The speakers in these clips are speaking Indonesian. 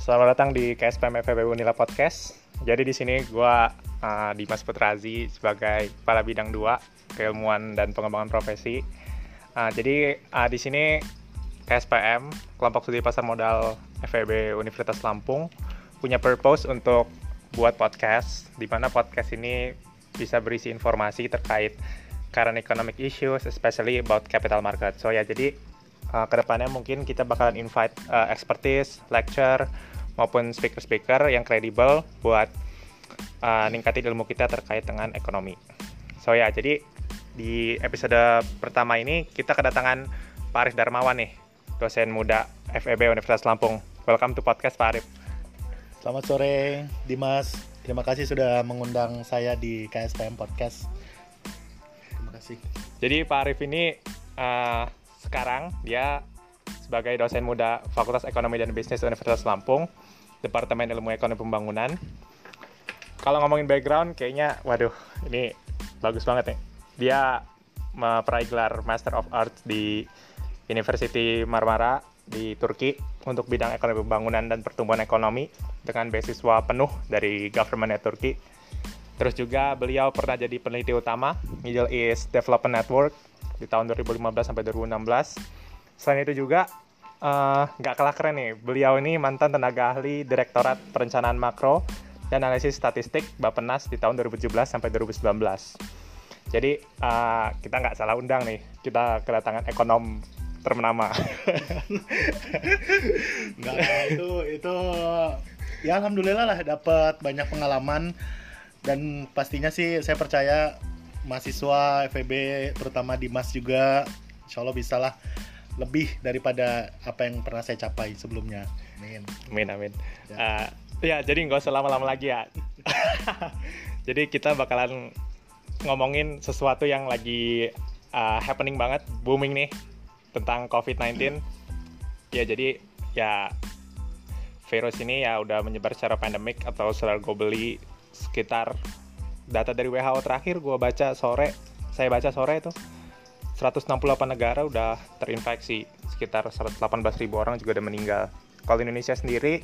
Selamat datang di KSPM FEB Unila Podcast. Jadi di sini gue uh, Dimas Putrazi sebagai kepala bidang 2 keilmuan dan pengembangan profesi. Uh, jadi uh, di sini KSPM kelompok studi pasar modal FEB Universitas Lampung punya purpose untuk buat podcast di mana podcast ini bisa berisi informasi terkait current economic issues especially about capital market. So ya jadi uh, ke depannya mungkin kita bakalan invite uh, expertise, lecture maupun speaker-speaker yang kredibel buat uh, ningkatin ilmu kita terkait dengan ekonomi. So ya, jadi di episode pertama ini kita kedatangan Pak Arif Darmawan nih, dosen muda FEB Universitas Lampung. Welcome to podcast Pak Arif. Selamat sore, Dimas. Terima kasih sudah mengundang saya di KSPM Podcast. Terima kasih. Jadi Pak Arif ini uh, sekarang dia sebagai dosen muda Fakultas Ekonomi dan Bisnis Universitas Lampung Departemen Ilmu Ekonomi Pembangunan. Kalau ngomongin background, kayaknya, waduh, ini bagus banget nih. Dia memperaih gelar Master of Arts di University Marmara di Turki untuk bidang ekonomi pembangunan dan pertumbuhan ekonomi dengan beasiswa penuh dari government Turki. Terus juga beliau pernah jadi peneliti utama Middle East Development Network di tahun 2015 sampai 2016. Selain itu juga Eh, nggak uh, kalah keren nih. Beliau ini mantan tenaga ahli Direktorat Perencanaan Makro dan Analisis Statistik Bapenas di tahun 2017 sampai 2019. Jadi uh, kita nggak salah undang nih. Kita kedatangan ekonom ternama. Nggak, itu itu ya alhamdulillah lah dapat banyak pengalaman dan pastinya sih saya percaya mahasiswa FEB terutama Dimas juga insya Allah bisa lah lebih daripada apa yang pernah saya capai sebelumnya. Amin. Amin amin. Ya, uh, ya jadi nggak usah lama-lama lagi ya. jadi kita bakalan ngomongin sesuatu yang lagi uh, happening banget, booming nih tentang COVID-19. Ya jadi ya virus ini ya udah menyebar secara pandemik atau secara globally sekitar data dari WHO terakhir gue baca sore, saya baca sore itu 168 negara udah terinfeksi, sekitar 118 ribu orang juga udah meninggal. Kalau Indonesia sendiri,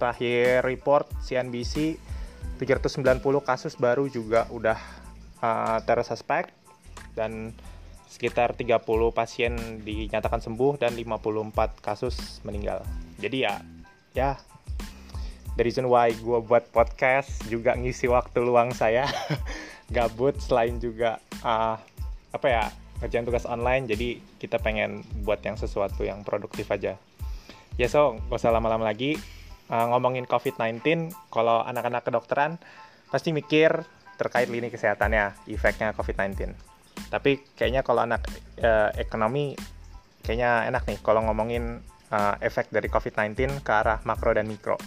terakhir report CNBC, 390 kasus baru juga udah uh, tersuspek dan sekitar 30 pasien dinyatakan sembuh dan 54 kasus meninggal. Jadi ya, ya the reason why gue buat podcast juga ngisi waktu luang saya. Gabut selain juga uh, apa ya ngerjain tugas online jadi kita pengen buat yang sesuatu yang produktif aja. Ya so gak usah lama-lama lagi. Uh, ngomongin COVID-19 kalau anak-anak kedokteran pasti mikir terkait lini kesehatannya efeknya COVID-19 tapi kayaknya kalau anak uh, ekonomi kayaknya enak nih kalau ngomongin uh, efek dari COVID-19 ke arah makro dan mikro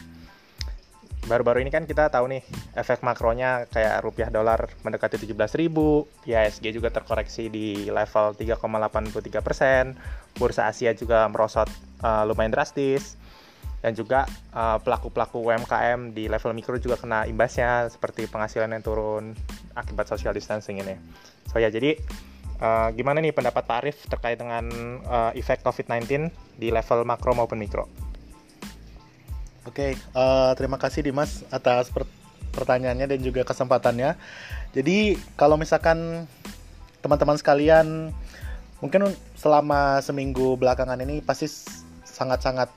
baru-baru ini kan kita tahu nih efek makronya kayak rupiah dolar mendekati 17.000, IHSG juga terkoreksi di level 3,83 persen, bursa Asia juga merosot uh, lumayan drastis, dan juga uh, pelaku-pelaku UMKM di level mikro juga kena imbasnya seperti penghasilan yang turun akibat social distancing ini. So ya jadi uh, gimana nih pendapat Pak Arif terkait dengan uh, efek COVID-19 di level makro maupun mikro? Oke, okay, uh, eh, terima kasih Dimas atas per pertanyaannya dan juga kesempatannya. Jadi kalau misalkan teman-teman sekalian mungkin selama seminggu belakangan ini pasti sangat-sangat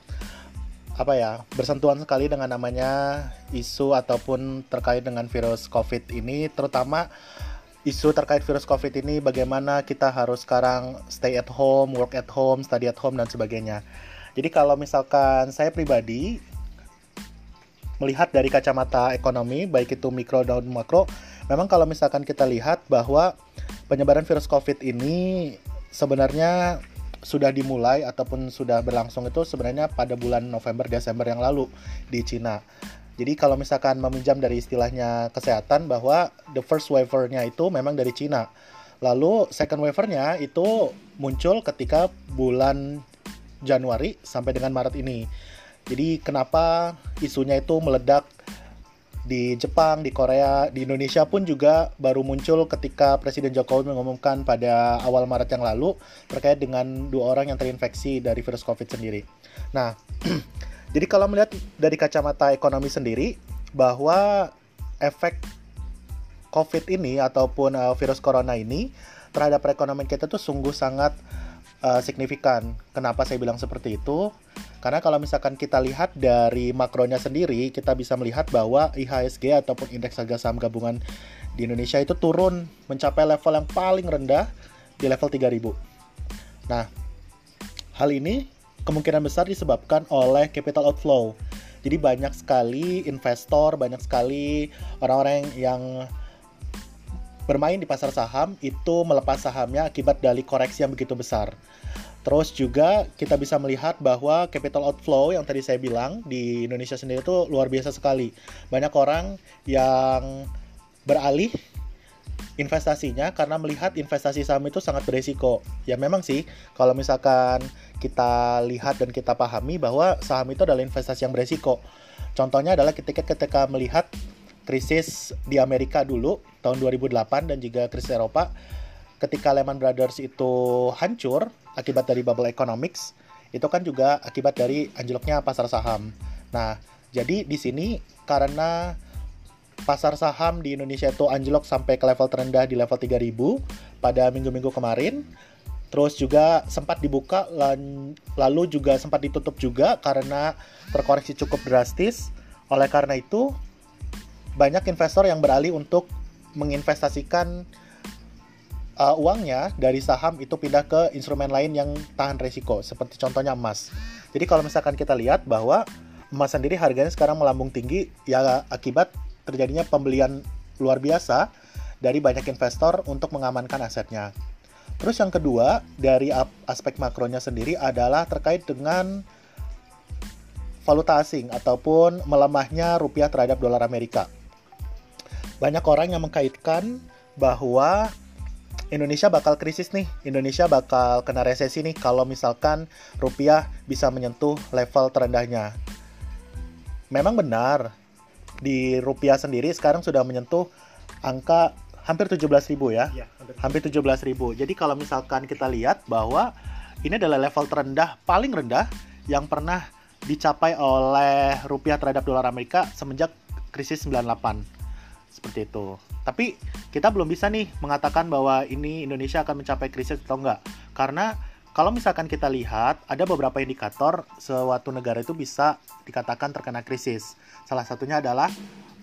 apa ya bersentuhan sekali dengan namanya isu ataupun terkait dengan virus COVID ini, terutama isu terkait virus COVID ini bagaimana kita harus sekarang stay at home, work at home, study at home dan sebagainya. Jadi kalau misalkan saya pribadi melihat dari kacamata ekonomi, baik itu mikro dan makro, memang kalau misalkan kita lihat bahwa penyebaran virus COVID ini sebenarnya sudah dimulai ataupun sudah berlangsung itu sebenarnya pada bulan November Desember yang lalu di Cina. Jadi kalau misalkan meminjam dari istilahnya kesehatan bahwa the first wave-nya itu memang dari Cina. Lalu second wave-nya itu muncul ketika bulan Januari sampai dengan Maret ini. Jadi kenapa isunya itu meledak di Jepang, di Korea, di Indonesia pun juga baru muncul ketika Presiden Jokowi mengumumkan pada awal Maret yang lalu terkait dengan dua orang yang terinfeksi dari virus COVID sendiri. Nah, Jadi kalau melihat dari kacamata ekonomi sendiri bahwa efek COVID ini ataupun uh, virus corona ini terhadap perekonomian kita tuh sungguh sangat uh, signifikan. Kenapa saya bilang seperti itu? Karena kalau misalkan kita lihat dari makronya sendiri, kita bisa melihat bahwa IHSG ataupun indeks harga saham gabungan di Indonesia itu turun mencapai level yang paling rendah di level 3000. Nah, hal ini kemungkinan besar disebabkan oleh capital outflow. Jadi banyak sekali investor, banyak sekali orang-orang yang bermain di pasar saham itu melepas sahamnya akibat dari koreksi yang begitu besar. Terus juga kita bisa melihat bahwa capital outflow yang tadi saya bilang di Indonesia sendiri itu luar biasa sekali. Banyak orang yang beralih investasinya karena melihat investasi saham itu sangat beresiko. Ya memang sih, kalau misalkan kita lihat dan kita pahami bahwa saham itu adalah investasi yang beresiko. Contohnya adalah ketika ketika melihat krisis di Amerika dulu tahun 2008 dan juga krisis Eropa, ketika Lehman Brothers itu hancur akibat dari bubble economics, itu kan juga akibat dari anjloknya pasar saham. Nah, jadi di sini karena pasar saham di Indonesia itu anjlok sampai ke level terendah di level 3000 pada minggu-minggu kemarin. Terus juga sempat dibuka lalu juga sempat ditutup juga karena terkoreksi cukup drastis. Oleh karena itu, banyak investor yang beralih untuk menginvestasikan uh, uangnya dari saham itu pindah ke instrumen lain yang tahan resiko, seperti contohnya emas. Jadi kalau misalkan kita lihat bahwa emas sendiri harganya sekarang melambung tinggi ya akibat terjadinya pembelian luar biasa dari banyak investor untuk mengamankan asetnya. Terus yang kedua, dari aspek makronya sendiri adalah terkait dengan valuta asing ataupun melemahnya rupiah terhadap dolar Amerika. Banyak orang yang mengkaitkan bahwa Indonesia bakal krisis nih, Indonesia bakal kena resesi nih kalau misalkan rupiah bisa menyentuh level terendahnya. Memang benar, di rupiah sendiri sekarang sudah menyentuh angka hampir 17.000 ya. ya hampir 17.000. Jadi kalau misalkan kita lihat bahwa ini adalah level terendah paling rendah yang pernah dicapai oleh rupiah terhadap dolar Amerika semenjak krisis 98. Seperti itu. Tapi kita belum bisa nih mengatakan bahwa ini Indonesia akan mencapai krisis atau enggak. Karena kalau misalkan kita lihat, ada beberapa indikator suatu negara itu bisa dikatakan terkena krisis. Salah satunya adalah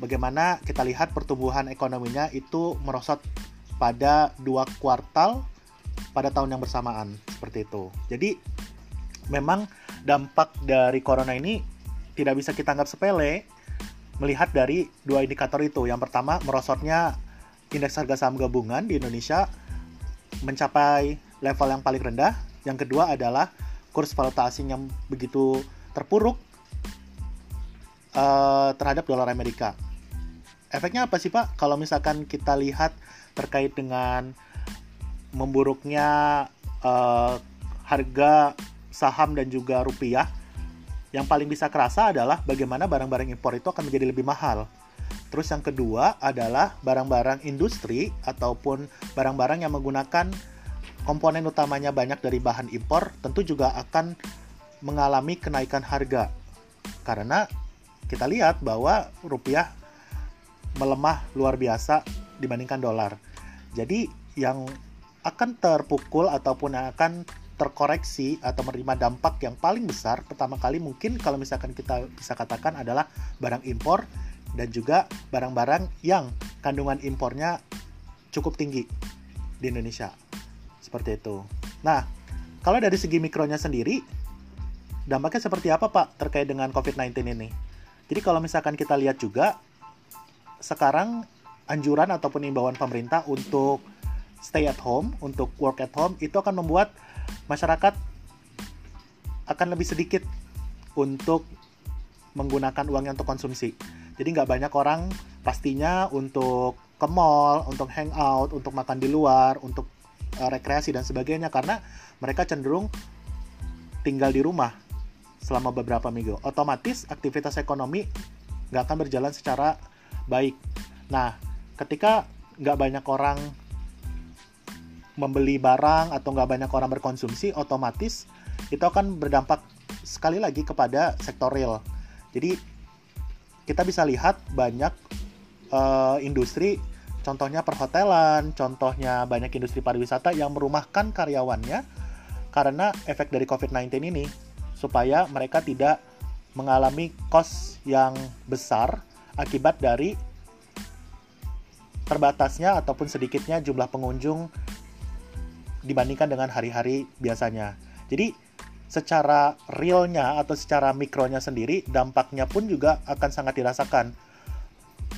bagaimana kita lihat pertumbuhan ekonominya itu merosot pada dua kuartal pada tahun yang bersamaan seperti itu. Jadi memang dampak dari corona ini tidak bisa kita anggap sepele melihat dari dua indikator itu. Yang pertama merosotnya indeks harga saham gabungan di Indonesia mencapai level yang paling rendah yang kedua adalah kurs valuta asing yang begitu terpuruk uh, terhadap dolar Amerika. Efeknya apa sih Pak? Kalau misalkan kita lihat terkait dengan memburuknya uh, harga saham dan juga rupiah, yang paling bisa kerasa adalah bagaimana barang-barang impor itu akan menjadi lebih mahal. Terus yang kedua adalah barang-barang industri ataupun barang-barang yang menggunakan komponen utamanya banyak dari bahan impor, tentu juga akan mengalami kenaikan harga. Karena kita lihat bahwa rupiah melemah luar biasa dibandingkan dolar. Jadi yang akan terpukul ataupun yang akan terkoreksi atau menerima dampak yang paling besar pertama kali mungkin kalau misalkan kita bisa katakan adalah barang impor dan juga barang-barang yang kandungan impornya cukup tinggi di Indonesia. Seperti itu. Nah, kalau dari segi mikronya sendiri, dampaknya seperti apa Pak terkait dengan COVID-19 ini? Jadi kalau misalkan kita lihat juga, sekarang anjuran ataupun imbauan pemerintah untuk stay at home, untuk work at home, itu akan membuat masyarakat akan lebih sedikit untuk menggunakan uangnya untuk konsumsi. Jadi nggak banyak orang pastinya untuk ke mall, untuk hangout, untuk makan di luar, untuk uh, rekreasi dan sebagainya karena mereka cenderung tinggal di rumah selama beberapa minggu. Otomatis aktivitas ekonomi nggak akan berjalan secara baik. Nah, ketika nggak banyak orang membeli barang atau nggak banyak orang berkonsumsi, otomatis itu akan berdampak sekali lagi kepada sektor real. Jadi kita bisa lihat banyak uh, industri, contohnya perhotelan, contohnya banyak industri pariwisata yang merumahkan karyawannya karena efek dari COVID-19 ini supaya mereka tidak mengalami cost yang besar akibat dari terbatasnya ataupun sedikitnya jumlah pengunjung dibandingkan dengan hari-hari biasanya. Jadi secara realnya atau secara mikronya sendiri dampaknya pun juga akan sangat dirasakan.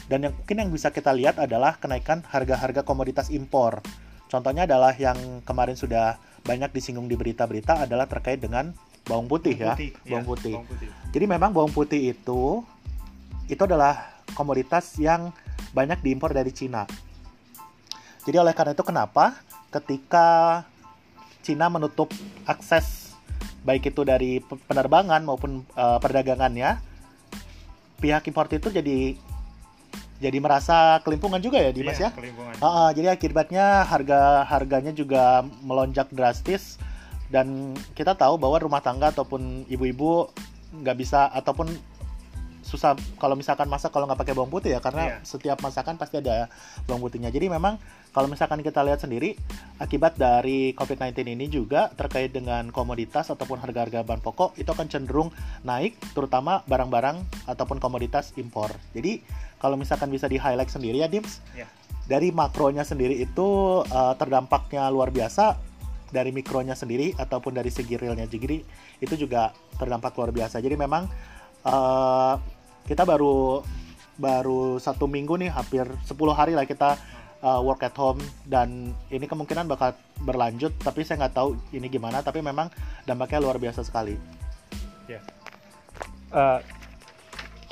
Dan yang mungkin yang bisa kita lihat adalah kenaikan harga-harga komoditas impor. Contohnya adalah yang kemarin sudah banyak disinggung di berita-berita adalah terkait dengan bawang putih ya, putih, bawang, ya putih. bawang putih. Jadi memang bawang putih itu itu adalah komoditas yang banyak diimpor dari Cina. Jadi oleh karena itu kenapa ketika Cina menutup akses baik itu dari penerbangan maupun uh, perdagangannya, pihak impor itu jadi jadi merasa kelimpungan juga ya Dimas iya, ya. Uh, uh, jadi akibatnya harga harganya juga melonjak drastis dan kita tahu bahwa rumah tangga ataupun ibu-ibu nggak bisa ataupun susah kalau misalkan masak kalau nggak pakai bawang putih ya karena yeah. setiap masakan pasti ada bawang putihnya. Jadi memang kalau misalkan kita lihat sendiri akibat dari COVID-19 ini juga terkait dengan komoditas ataupun harga-harga bahan pokok itu akan cenderung naik terutama barang-barang ataupun komoditas impor. Jadi kalau misalkan bisa di highlight sendiri ya Dims. Yeah. Dari makronya sendiri itu uh, terdampaknya luar biasa dari mikronya sendiri ataupun dari segi realnya jadi itu juga terdampak luar biasa. Jadi memang uh, kita baru baru satu minggu nih hampir 10 hari lah kita uh, work at home dan ini kemungkinan bakal berlanjut tapi saya nggak tahu ini gimana tapi memang dampaknya luar biasa sekali. Ya. Yeah. Uh,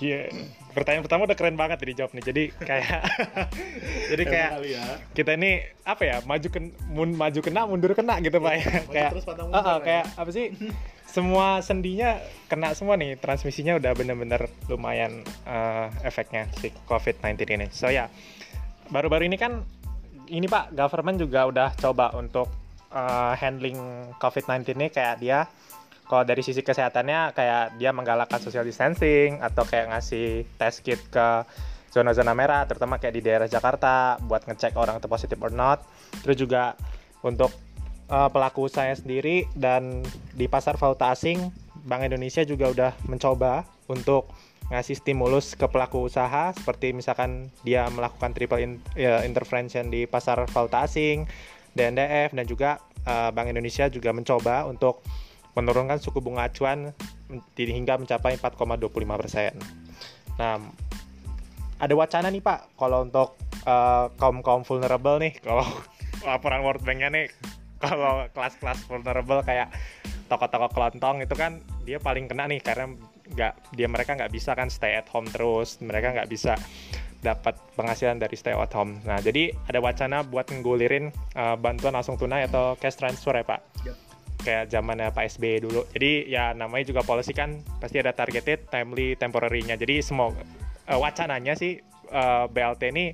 yeah. Pertanyaan pertama udah keren banget dijawab nih. Jadi kayak jadi kayak ya. kita ini apa ya maju ke maju kena mundur kena gitu pak ya. kayak uh, uh, kayak apa sih semua sendinya kena semua nih transmisinya udah bener-bener lumayan uh, efeknya si COVID-19 ini. So ya baru-baru ini kan ini Pak government juga udah coba untuk uh, handling COVID-19 ini kayak dia kalau dari sisi kesehatannya kayak dia menggalakkan social distancing atau kayak ngasih test kit ke zona-zona merah terutama kayak di daerah Jakarta buat ngecek orang itu positif or not. Terus juga untuk uh, pelaku usaha sendiri dan di pasar valuta asing Bank Indonesia juga udah mencoba untuk ngasih stimulus ke pelaku usaha seperti misalkan dia melakukan triple in, ya, intervention di pasar valuta asing, DNDF dan juga uh, Bank Indonesia juga mencoba untuk menurunkan suku bunga acuan hingga mencapai 4,25 persen. Nah, ada wacana nih Pak, kalau untuk uh, kaum kaum vulnerable nih, kalau laporan World Bank-nya nih kalau kelas-kelas vulnerable kayak toko-toko kelontong itu kan dia paling kena nih karena nggak dia mereka nggak bisa kan stay at home terus mereka nggak bisa dapat penghasilan dari stay at home. Nah jadi ada wacana buat nggulirin uh, bantuan langsung tunai atau cash transfer ya pak? Yep. kayak zamannya Pak SBY dulu. Jadi ya namanya juga policy kan pasti ada targeted timely temporary-nya. Jadi semua uh, wacananya sih uh, BLT ini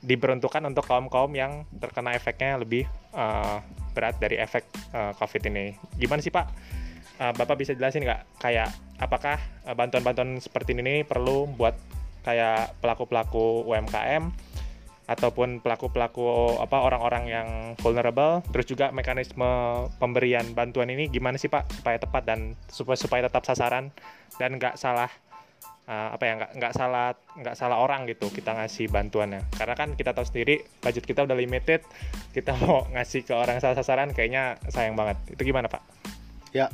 diperuntukkan untuk kaum-kaum yang terkena efeknya lebih uh, berat dari efek uh, COVID ini. Gimana sih Pak? Uh, Bapak bisa jelasin nggak kayak apakah bantuan-bantuan uh, seperti ini perlu buat kayak pelaku-pelaku UMKM ataupun pelaku-pelaku apa orang-orang yang vulnerable terus juga mekanisme pemberian bantuan ini gimana sih Pak supaya tepat dan supaya supaya tetap sasaran dan nggak salah uh, apa ya nggak nggak salah nggak salah orang gitu kita ngasih bantuannya. Karena kan kita tahu sendiri budget kita udah limited kita mau ngasih ke orang salah sasaran kayaknya sayang banget. Itu gimana pak? Ya.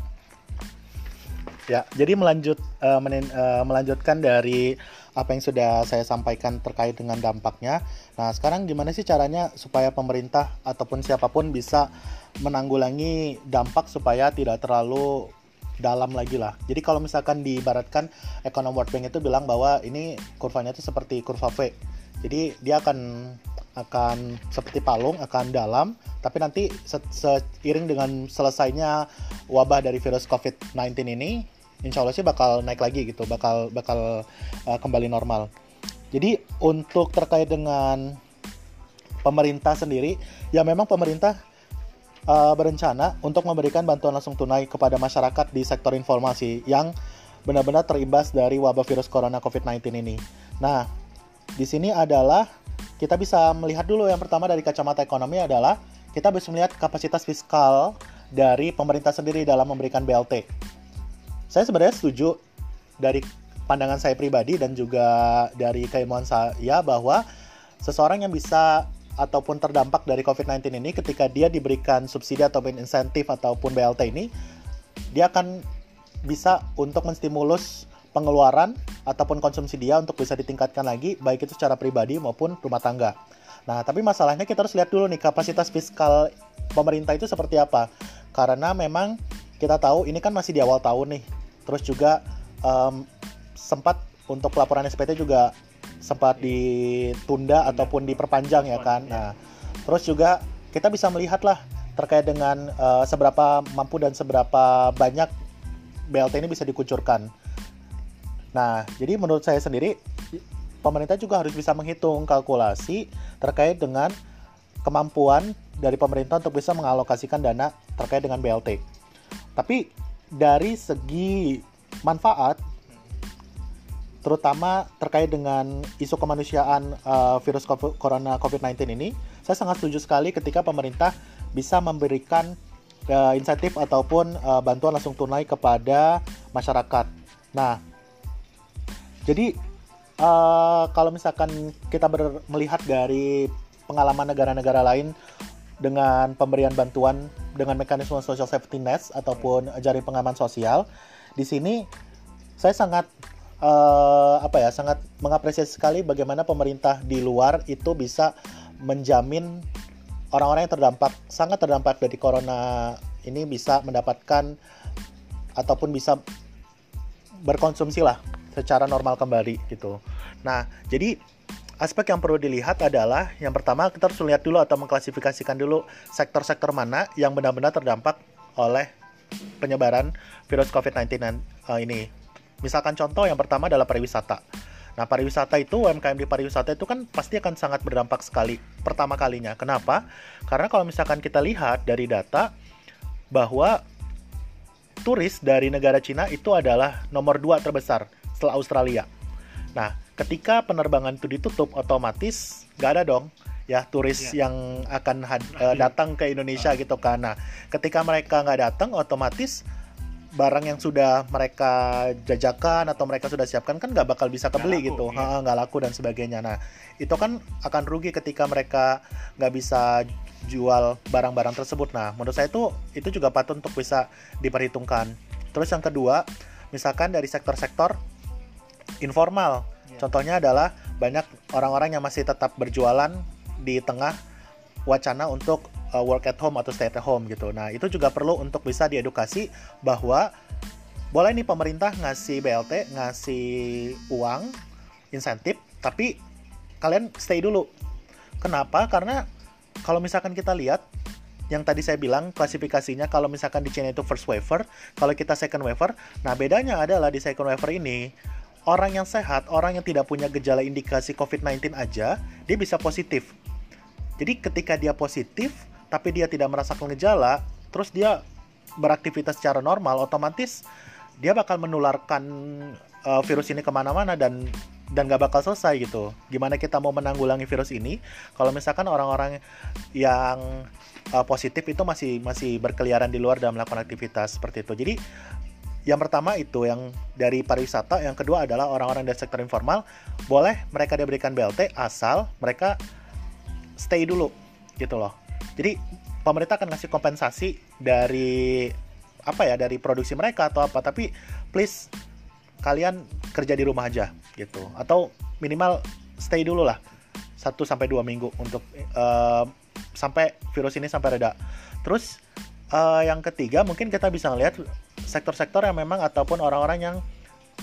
Ya jadi melanjut uh, menin, uh, melanjutkan dari apa yang sudah saya sampaikan terkait dengan dampaknya. Nah, sekarang gimana sih caranya supaya pemerintah ataupun siapa pun bisa menanggulangi dampak supaya tidak terlalu dalam lagi lah. Jadi kalau misalkan diibaratkan ekonom World Bank itu bilang bahwa ini kurvanya itu seperti kurva V. Jadi dia akan akan seperti palung, akan dalam, tapi nanti se seiring dengan selesainya wabah dari virus COVID-19 ini, insya Allah sih bakal naik lagi gitu, bakal bakal uh, kembali normal. Jadi untuk terkait dengan pemerintah sendiri, ya memang pemerintah uh, berencana untuk memberikan bantuan langsung tunai kepada masyarakat di sektor informasi yang benar-benar terimbas dari wabah virus corona COVID-19 ini. Nah, di sini adalah kita bisa melihat dulu yang pertama dari kacamata ekonomi adalah kita bisa melihat kapasitas fiskal dari pemerintah sendiri dalam memberikan BLT. Saya sebenarnya setuju dari pandangan saya pribadi dan juga dari keilmuan saya bahwa seseorang yang bisa ataupun terdampak dari COVID-19 ini ketika dia diberikan subsidi ataupun insentif ataupun BLT ini dia akan bisa untuk menstimulus pengeluaran ataupun konsumsi dia untuk bisa ditingkatkan lagi baik itu secara pribadi maupun rumah tangga. Nah, tapi masalahnya kita harus lihat dulu nih kapasitas fiskal pemerintah itu seperti apa. Karena memang kita tahu ini kan masih di awal tahun nih. Terus juga um, sempat untuk laporan SPT juga sempat ditunda ataupun diperpanjang ya kan. Nah, terus juga kita bisa melihat lah terkait dengan uh, seberapa mampu dan seberapa banyak BLT ini bisa dikucurkan. Nah, jadi menurut saya sendiri pemerintah juga harus bisa menghitung kalkulasi terkait dengan kemampuan dari pemerintah untuk bisa mengalokasikan dana terkait dengan BLT. Tapi dari segi manfaat terutama terkait dengan isu kemanusiaan uh, virus corona COVID-19 ini, saya sangat setuju sekali ketika pemerintah bisa memberikan uh, insentif ataupun uh, bantuan langsung tunai kepada masyarakat. Nah, jadi uh, kalau misalkan kita melihat dari pengalaman negara-negara lain dengan pemberian bantuan dengan mekanisme social safety net ataupun jaring pengaman sosial, di sini saya sangat uh, apa ya sangat mengapresiasi sekali bagaimana pemerintah di luar itu bisa menjamin orang-orang yang terdampak sangat terdampak dari corona ini bisa mendapatkan ataupun bisa berkonsumsi lah secara normal kembali gitu. Nah, jadi aspek yang perlu dilihat adalah yang pertama kita harus lihat dulu atau mengklasifikasikan dulu sektor-sektor mana yang benar-benar terdampak oleh penyebaran virus COVID-19 uh, ini Misalkan contoh yang pertama adalah pariwisata. Nah, pariwisata itu UMKM di pariwisata itu kan pasti akan sangat berdampak sekali pertama kalinya. Kenapa? Karena kalau misalkan kita lihat dari data bahwa turis dari negara Cina itu adalah nomor dua terbesar setelah Australia. Nah, ketika penerbangan itu ditutup, otomatis gak ada dong ya turis yeah. yang akan uh, datang ke Indonesia uh. gitu kan. Nah, ketika mereka nggak datang, otomatis barang yang sudah mereka jajakan atau mereka sudah siapkan kan nggak bakal bisa kebeli gak gitu. iya. nggak laku dan sebagainya. Nah itu kan akan rugi ketika mereka nggak bisa jual barang-barang tersebut. Nah menurut saya itu itu juga patut untuk bisa diperhitungkan. Terus yang kedua misalkan dari sektor-sektor informal. Yeah. contohnya adalah banyak orang-orang yang masih tetap berjualan di tengah wacana untuk uh, work at home atau stay at home gitu. Nah, itu juga perlu untuk bisa diedukasi bahwa boleh nih pemerintah ngasih BLT, ngasih uang, insentif, tapi kalian stay dulu. Kenapa? Karena kalau misalkan kita lihat yang tadi saya bilang klasifikasinya kalau misalkan di China itu first waiver, kalau kita second waiver, nah bedanya adalah di second waiver ini orang yang sehat, orang yang tidak punya gejala indikasi COVID-19 aja, dia bisa positif. Jadi ketika dia positif, tapi dia tidak merasakan gejala, terus dia beraktivitas secara normal, otomatis dia bakal menularkan uh, virus ini ke mana-mana dan dan gak bakal selesai gitu. Gimana kita mau menanggulangi virus ini kalau misalkan orang-orang yang uh, positif itu masih masih berkeliaran di luar dan melakukan aktivitas seperti itu. Jadi yang pertama itu yang dari pariwisata, yang kedua adalah orang-orang dari sektor informal boleh mereka diberikan BLT asal mereka stay dulu gitu loh. Jadi pemerintah akan ngasih kompensasi dari apa ya dari produksi mereka atau apa tapi please kalian kerja di rumah aja gitu atau minimal stay dulu lah 1 sampai dua minggu untuk uh, sampai virus ini sampai reda. Terus uh, yang ketiga mungkin kita bisa ngelihat sektor-sektor yang memang ataupun orang-orang yang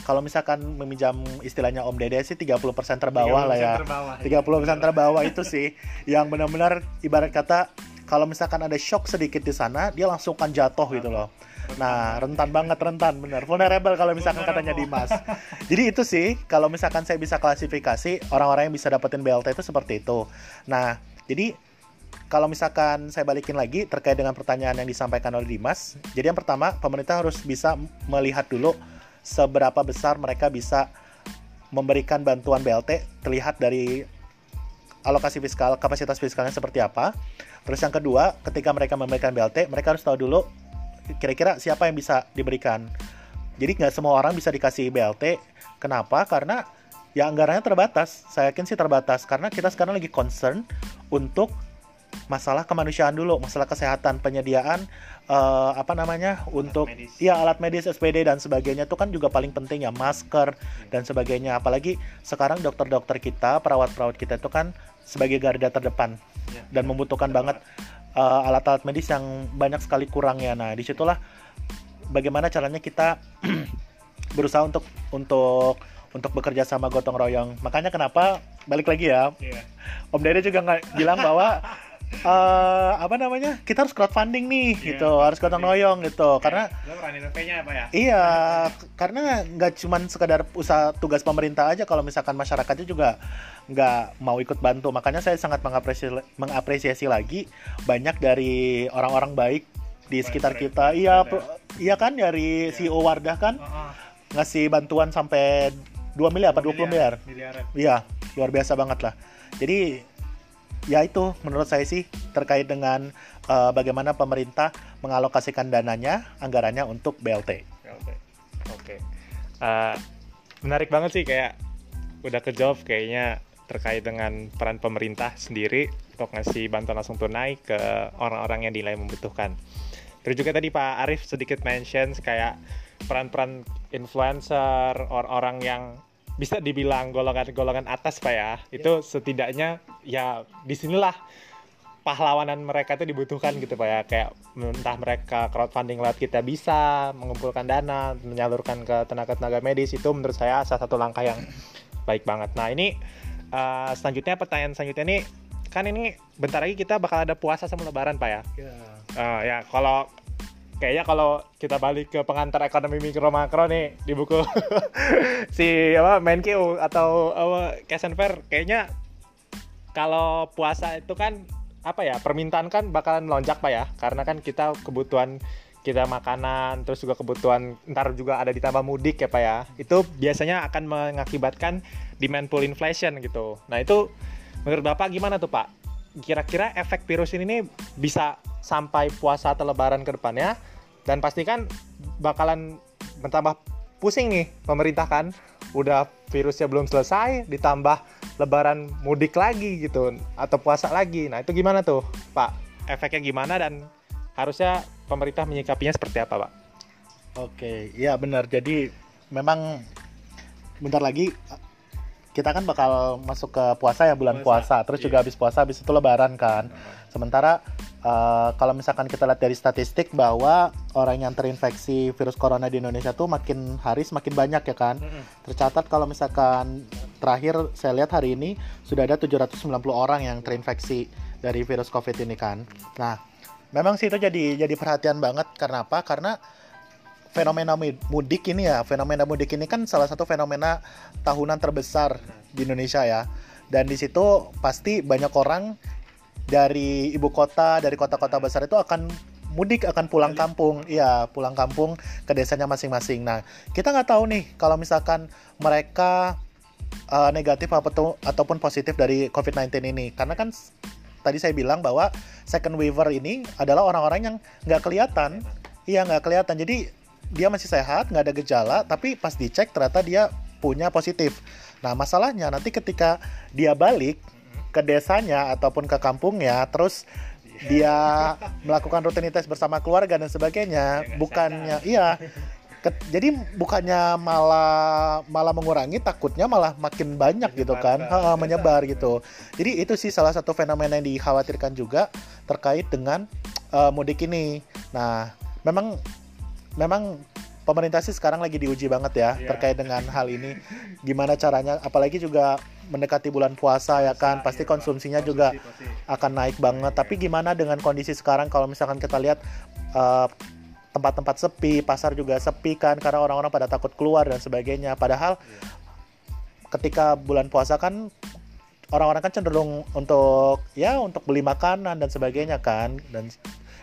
kalau misalkan meminjam istilahnya Om Dede sih 30% terbawah 30% lah ya. Terbawah, 30% ya. terbawah itu sih yang benar-benar ibarat kata kalau misalkan ada shock sedikit di sana, dia langsung kan jatuh gitu loh. Nah, rentan banget rentan bener. Vulnerable kalau misalkan katanya Dimas. Jadi itu sih kalau misalkan saya bisa klasifikasi orang-orang yang bisa dapetin BLT itu seperti itu. Nah, jadi kalau misalkan saya balikin lagi terkait dengan pertanyaan yang disampaikan oleh Dimas, jadi yang pertama pemerintah harus bisa melihat dulu seberapa besar mereka bisa memberikan bantuan BLT terlihat dari alokasi fiskal, kapasitas fiskalnya seperti apa. Terus yang kedua, ketika mereka memberikan BLT, mereka harus tahu dulu kira-kira siapa yang bisa diberikan. Jadi nggak semua orang bisa dikasih BLT. Kenapa? Karena ya anggarannya terbatas. Saya yakin sih terbatas karena kita sekarang lagi concern untuk masalah kemanusiaan dulu, masalah kesehatan, penyediaan uh, apa namanya untuk medis. ya alat medis SPD dan sebagainya itu kan juga paling penting ya masker dan sebagainya. Apalagi sekarang dokter-dokter kita, perawat-perawat kita itu kan sebagai garda terdepan Ya. dan membutuhkan banget uh, alat-alat medis yang banyak sekali kurangnya. Nah, di situlah bagaimana caranya kita berusaha untuk untuk untuk bekerja sama gotong royong. Makanya kenapa balik lagi ya, Iya. Om Dede juga nggak bilang bahwa eh apa namanya kita harus crowdfunding nih Iya, gitu, harus gotong royong gitu. Karena lo running nya apa ya? iya, karena nggak cuman sekedar usaha tugas pemerintah aja, kalau misalkan masyarakatnya juga nggak mau ikut bantu. Makanya saya sangat mengapresiasi, mengapresiasi lagi banyak dari orang-orang baik di sekitar kita. Iya, pro- iya kan dari Iya. CEO Wardah kan Oh, oh. ngasih bantuan sampai 2 miliar apa 20 miliar. Miliaran. Iya, luar biasa banget lah. Jadi ya itu menurut saya sih terkait dengan eh, bagaimana pemerintah mengalokasikan dananya, anggarannya untuk BLT. Oke. Oke. Eh, menarik banget sih kayak udah kejawab kayaknya terkait dengan peran pemerintah sendiri untuk ngasih bantuan langsung tunai ke orang-orang yang dinilai membutuhkan. Terus juga tadi Pak Arief sedikit mention kayak peran-peran influencer, orang-orang yang bisa dibilang golongan-golongan atas Pak ya. Itu setidaknya ya di sinilah pahlawanan mereka itu dibutuhkan gitu Pak ya. Kayak entah mereka crowdfunding lewat kita bisa mengumpulkan dana, menyalurkan ke tenaga-tenaga medis itu menurut saya salah satu langkah yang baik banget. Nah, ini eh, selanjutnya pertanyaan selanjutnya nih kan ini bentar lagi kita bakal ada puasa sama lebaran Pak ya. Eh, ya kalau kayaknya kalau kita balik ke pengantar ekonomi mikro makro nih di buku si apa Menkeu atau apa Cash kayaknya kalau puasa itu kan apa ya permintaan kan bakalan melonjak pak ya. Karena kan kita kebutuhan kita makanan terus juga kebutuhan ntar juga ada ditambah mudik ya pak ya. Itu biasanya akan mengakibatkan demand pull inflation gitu. Nah itu menurut bapak gimana tuh pak? Kira-kira efek virus ini nih bisa sampai puasa atau lebaran ke depannya dan pasti kan bakalan bertambah pusing nih pemerintah kan. Udah virusnya belum selesai ditambah lebaran mudik lagi gitu atau puasa lagi. Nah itu gimana tuh pak? Efeknya gimana dan harusnya pemerintah menyikapinya seperti apa pak? Oke, iya benar. Jadi memang bentar lagi kita kan bakal masuk ke puasa ya bulan Puasa, puasa, terus iya. juga habis puasa habis itu lebaran kan. Sementara eh, kalau misalkan kita lihat dari statistik bahwa orang yang terinfeksi virus corona di Indonesia tuh makin hari semakin banyak ya kan. Tercatat kalau misalkan terakhir saya lihat hari ini sudah ada 790 orang yang terinfeksi dari virus Covid ini kan. Nah, memang sih itu jadi jadi perhatian banget karena apa? Karena fenomena mudik ini ya, fenomena mudik ini kan salah satu fenomena tahunan terbesar di Indonesia ya. Dan di situ pasti banyak orang dari ibu kota, dari kota-kota besar itu akan mudik akan pulang kampung, iya pulang kampung ke desanya masing-masing. Nah kita nggak tahu nih kalau misalkan mereka uh, negatif apa tuh ataupun positif dari COVID-19 ini, karena kan tadi saya bilang bahwa second waiver ini adalah orang-orang yang nggak kelihatan, iya nggak kelihatan. Jadi dia masih sehat, nggak ada gejala, tapi pas dicek ternyata dia punya positif. Nah masalahnya nanti ketika dia balik ke desanya ataupun ke kampungnya, terus dia melakukan rutinitas bersama keluarga dan sebagainya, bukannya iya. Ke- jadi bukannya malah malah mengurangi, takutnya malah makin banyak gitu kan, Menyebar. Ha, menyebar gitu. Jadi itu sih salah satu fenomena yang dikhawatirkan juga terkait dengan eh, mudik ini. Nah, memang memang pemerintah sih sekarang lagi diuji banget ya Iya. terkait dengan hal ini. Gimana caranya? Apalagi juga mendekati bulan puasa ya kan, pasti Iya, konsumsinya juga pasti. akan naik banget. Tapi gimana dengan kondisi sekarang kalau misalkan kita lihat eh, tempat-tempat sepi, pasar juga sepi kan karena orang-orang pada takut keluar dan sebagainya. Padahal ketika bulan puasa kan orang-orang kan cenderung untuk ya untuk beli makanan dan sebagainya kan dan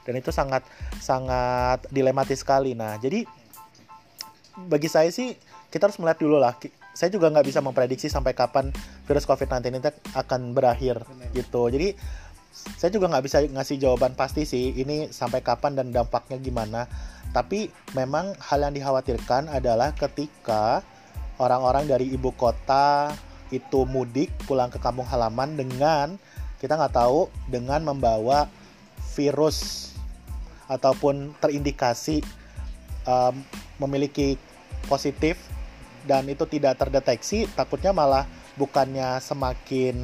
dan itu sangat sangat dilematis sekali. Nah, jadi bagi saya sih kita harus melihat dulu lah. Saya juga nggak bisa memprediksi sampai kapan virus COVID-19 ini akan berakhir Benar. gitu. Jadi saya juga nggak bisa ngasih jawaban pasti sih ini sampai kapan dan dampaknya gimana. Tapi memang hal yang dikhawatirkan adalah ketika orang-orang dari ibu kota itu mudik pulang ke kampung halaman dengan kita nggak tahu dengan membawa virus ataupun terindikasi um, memiliki positif dan itu tidak terdeteksi, takutnya malah bukannya semakin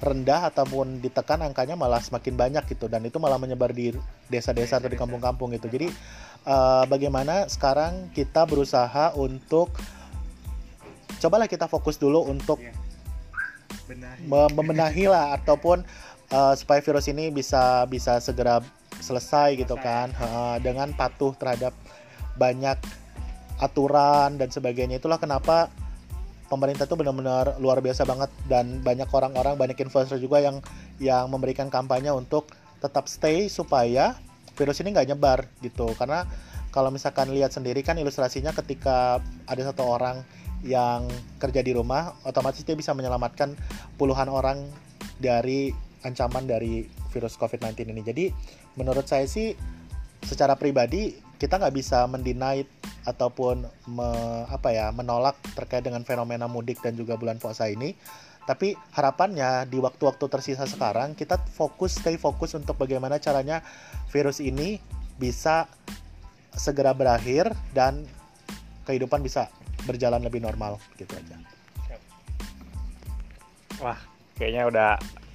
rendah ataupun ditekan angkanya malah semakin banyak gitu. Dan itu malah menyebar di desa-desa atau di kampung-kampung gitu. Jadi uh, bagaimana sekarang kita berusaha untuk cobalah kita fokus dulu untuk iya. membenahi lah ataupun uh, supaya virus ini bisa bisa segera selesai gitu kan. Uh, dengan patuh terhadap banyak aturan dan sebagainya itulah kenapa pemerintah itu benar-benar luar biasa banget dan banyak orang-orang banyak influencer juga yang yang memberikan kampanye untuk tetap stay supaya virus ini nggak nyebar gitu karena kalau misalkan lihat sendiri kan ilustrasinya ketika ada satu orang yang kerja di rumah otomatis dia bisa menyelamatkan puluhan orang dari ancaman dari virus COVID-19 ini. Jadi menurut saya sih secara pribadi kita nggak bisa mendinai ataupun me, apa ya menolak terkait dengan fenomena mudik dan juga bulan puasa ini. Tapi harapannya di waktu-waktu tersisa sekarang kita fokus stay fokus untuk bagaimana caranya virus ini bisa segera berakhir dan kehidupan bisa berjalan lebih normal gitu aja. Wah, kayaknya udah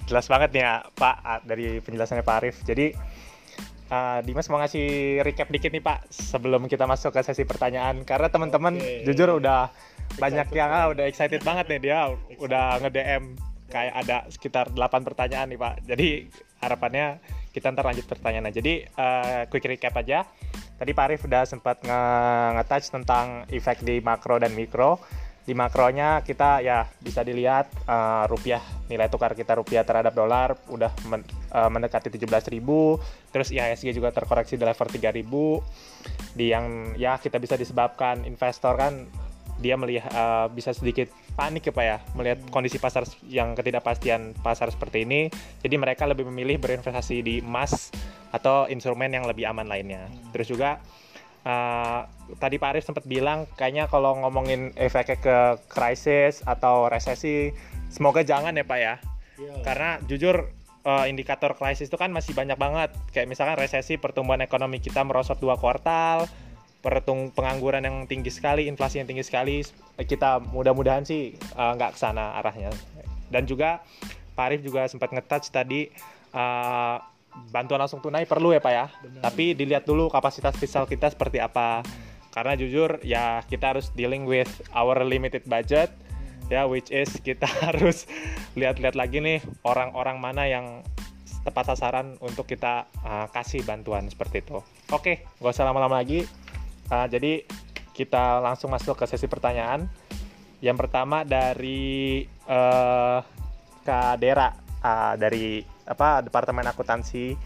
jelas banget nih ya Pak dari penjelasannya Pak Arif. Jadi uh, Dimas mau ngasih recap dikit nih Pak sebelum kita masuk ke sesi pertanyaan karena teman-teman okay. jujur udah excited banyak yang ah, udah excited banget nih dia excited. udah nge-DM kayak ada sekitar 8 pertanyaan nih Pak. Jadi harapannya kita ntar lanjut pertanyaan. Jadi uh, quick recap aja. Tadi Pak Arif udah sempat nge-touch tentang efek di makro dan mikro di makronya kita ya bisa dilihat uh, rupiah nilai tukar kita rupiah terhadap dolar udah men, uh, mendekati 17.000 terus IHSG juga terkoreksi di level 3.000 di yang ya kita bisa disebabkan investor kan dia melihat uh, bisa sedikit panik ya Pak ya melihat kondisi pasar yang ketidakpastian pasar seperti ini jadi mereka lebih memilih berinvestasi di emas atau instrumen yang lebih aman lainnya terus juga uh, tadi Pak Arif sempat bilang kayaknya kalau ngomongin efeknya ke krisis atau resesi semoga jangan ya Pak ya. Iya. Karena jujur uh, indikator krisis itu kan masih banyak banget. Kayak misalkan resesi pertumbuhan ekonomi kita merosot dua kuartal, pertung pengangguran yang tinggi sekali, inflasi yang tinggi sekali. Kita mudah-mudahan sih uh, nggak ke sana arahnya. Dan juga Pak Arif juga sempat ngetouch tadi uh, bantuan langsung tunai perlu ya pak ya Benar. tapi dilihat dulu kapasitas fiskal kita seperti apa karena jujur ya kita harus dealing with our limited budget. Ya which is kita harus lihat-lihat lagi nih orang-orang mana yang tepat sasaran untuk kita uh, kasih bantuan seperti itu. Oke gak usah lama-lama lagi. Uh, jadi kita langsung masuk ke sesi pertanyaan. Yang pertama dari uh, Kak Dera uh, dari apa Departemen Akuntansi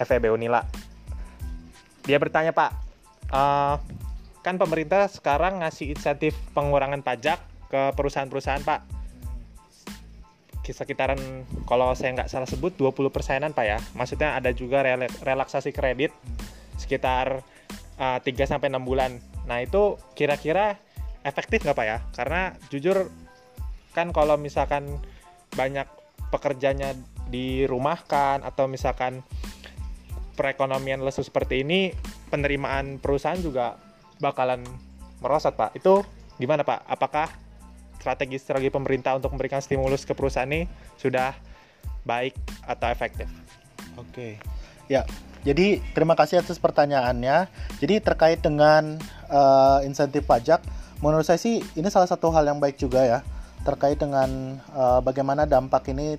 FEB Unila. Dia bertanya Pak, uh, kan pemerintah sekarang ngasih insentif pengurangan pajak ke perusahaan-perusahaan Pak. Sekitaran kalau saya nggak salah sebut 20 persenan Pak ya. Maksudnya ada juga relaksasi kredit sekitar uh, 3 sampai 6 bulan. Nah, itu kira-kira efektif nggak Pak ya? Karena jujur kan kalau misalkan banyak pekerjanya dirumahkan atau misalkan perekonomian lesu seperti ini penerimaan perusahaan juga bakalan merosot pak itu gimana pak apakah strategi strategi pemerintah untuk memberikan stimulus ke perusahaan ini sudah baik atau efektif. Oke. Ya jadi terima kasih atas pertanyaannya. Jadi terkait dengan uh, insentif pajak menurut saya sih ini salah satu hal yang baik juga ya terkait dengan uh, bagaimana dampak ini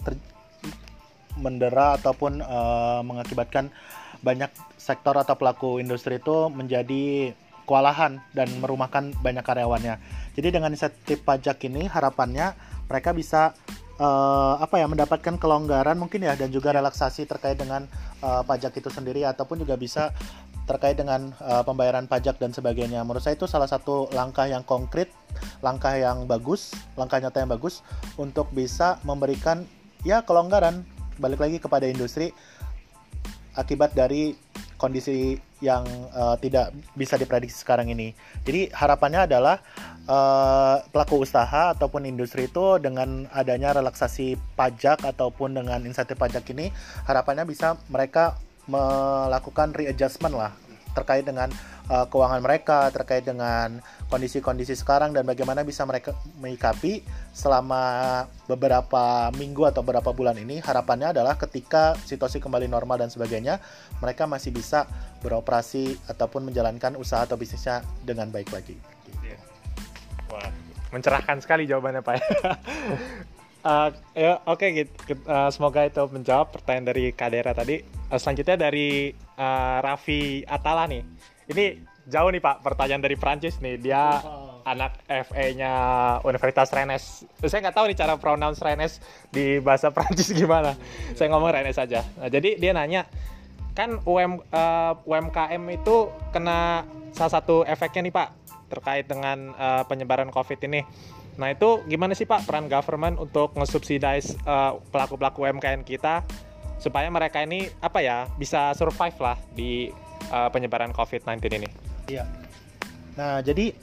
mendera ataupun uh, mengakibatkan banyak sektor atau pelaku industri itu menjadi kewalahan dan merumahkan banyak karyawannya. Jadi dengan insentif pajak ini harapannya mereka bisa uh, apa ya mendapatkan kelonggaran mungkin ya dan juga relaksasi terkait dengan uh, pajak itu sendiri ataupun juga bisa terkait dengan uh, pembayaran pajak dan sebagainya. Menurut saya itu salah satu langkah yang konkret, langkah yang bagus, langkah nyata yang bagus untuk bisa memberikan ya kelonggaran balik lagi kepada industri akibat dari kondisi yang uh, tidak bisa diprediksi sekarang ini. Jadi harapannya adalah uh, pelaku usaha ataupun industri itu dengan adanya relaksasi pajak ataupun dengan insentif pajak ini harapannya bisa mereka melakukan readjustment lah terkait dengan uh, keuangan mereka, terkait dengan kondisi-kondisi sekarang dan bagaimana bisa mereka menyikapi selama beberapa minggu atau beberapa bulan ini. Harapannya adalah ketika situasi kembali normal dan sebagainya, mereka masih bisa beroperasi ataupun menjalankan usaha atau bisnisnya dengan baik lagi. Gitu. Wah, mencerahkan sekali jawabannya Pak. uh, ya oke okay, gitu. Uh, semoga itu menjawab pertanyaan dari Kadera tadi. Uh, selanjutnya dari uh, Raffi Atala nih. Ini jauh nih Pak pertanyaan dari Prancis nih. Dia oh. anak FE-nya Universitas Rennes. Saya nggak tahu nih cara pronounce Rennes di bahasa Prancis gimana. Hmm. Saya ngomong Rennes aja. Nah, jadi dia nanya kan UM, uh, UMKM itu kena salah satu efeknya nih Pak terkait dengan uh, penyebaran COVID ini. Nah itu gimana sih Pak peran government untuk nge-subsidize uh, pelaku-pelaku UMKM kita supaya mereka ini apa ya bisa survive lah di uh, penyebaran COVID-19 ini. Iya. Nah jadi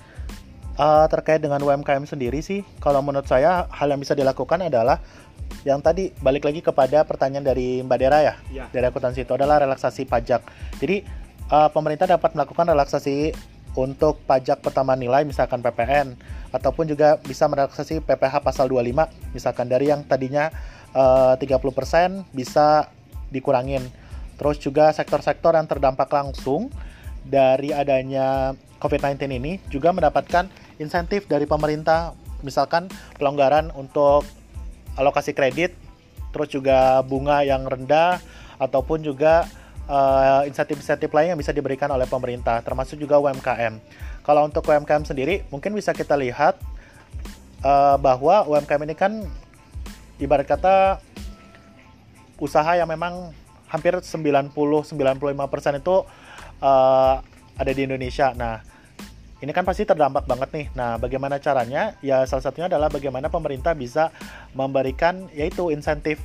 uh, terkait dengan UMKM sendiri sih, kalau menurut saya hal yang bisa dilakukan adalah yang tadi balik lagi kepada pertanyaan dari Mbak Dera ya, ya. dari akuntansi itu adalah relaksasi pajak. Jadi uh, pemerintah dapat melakukan relaksasi untuk pajak pertama nilai misalkan PPN ataupun juga bisa merelaksasi PPh pasal 25 misalkan dari yang tadinya uh, 30% bisa dikurangin. Terus juga sektor-sektor yang terdampak langsung dari adanya COVID-19 ini juga mendapatkan insentif dari pemerintah, misalkan pelonggaran untuk alokasi kredit, terus juga bunga yang rendah, ataupun juga insentif insentif-insentif lain yang bisa diberikan oleh pemerintah, termasuk juga UMKM. Kalau untuk UMKM sendiri, mungkin bisa kita lihat uh, bahwa UMKM ini kan ibarat kata usaha yang memang hampir 90-95% itu uh, ada di Indonesia. Nah, ini kan pasti terdampak banget nih. Nah, bagaimana caranya? Ya salah satunya adalah bagaimana pemerintah bisa memberikan yaitu insentif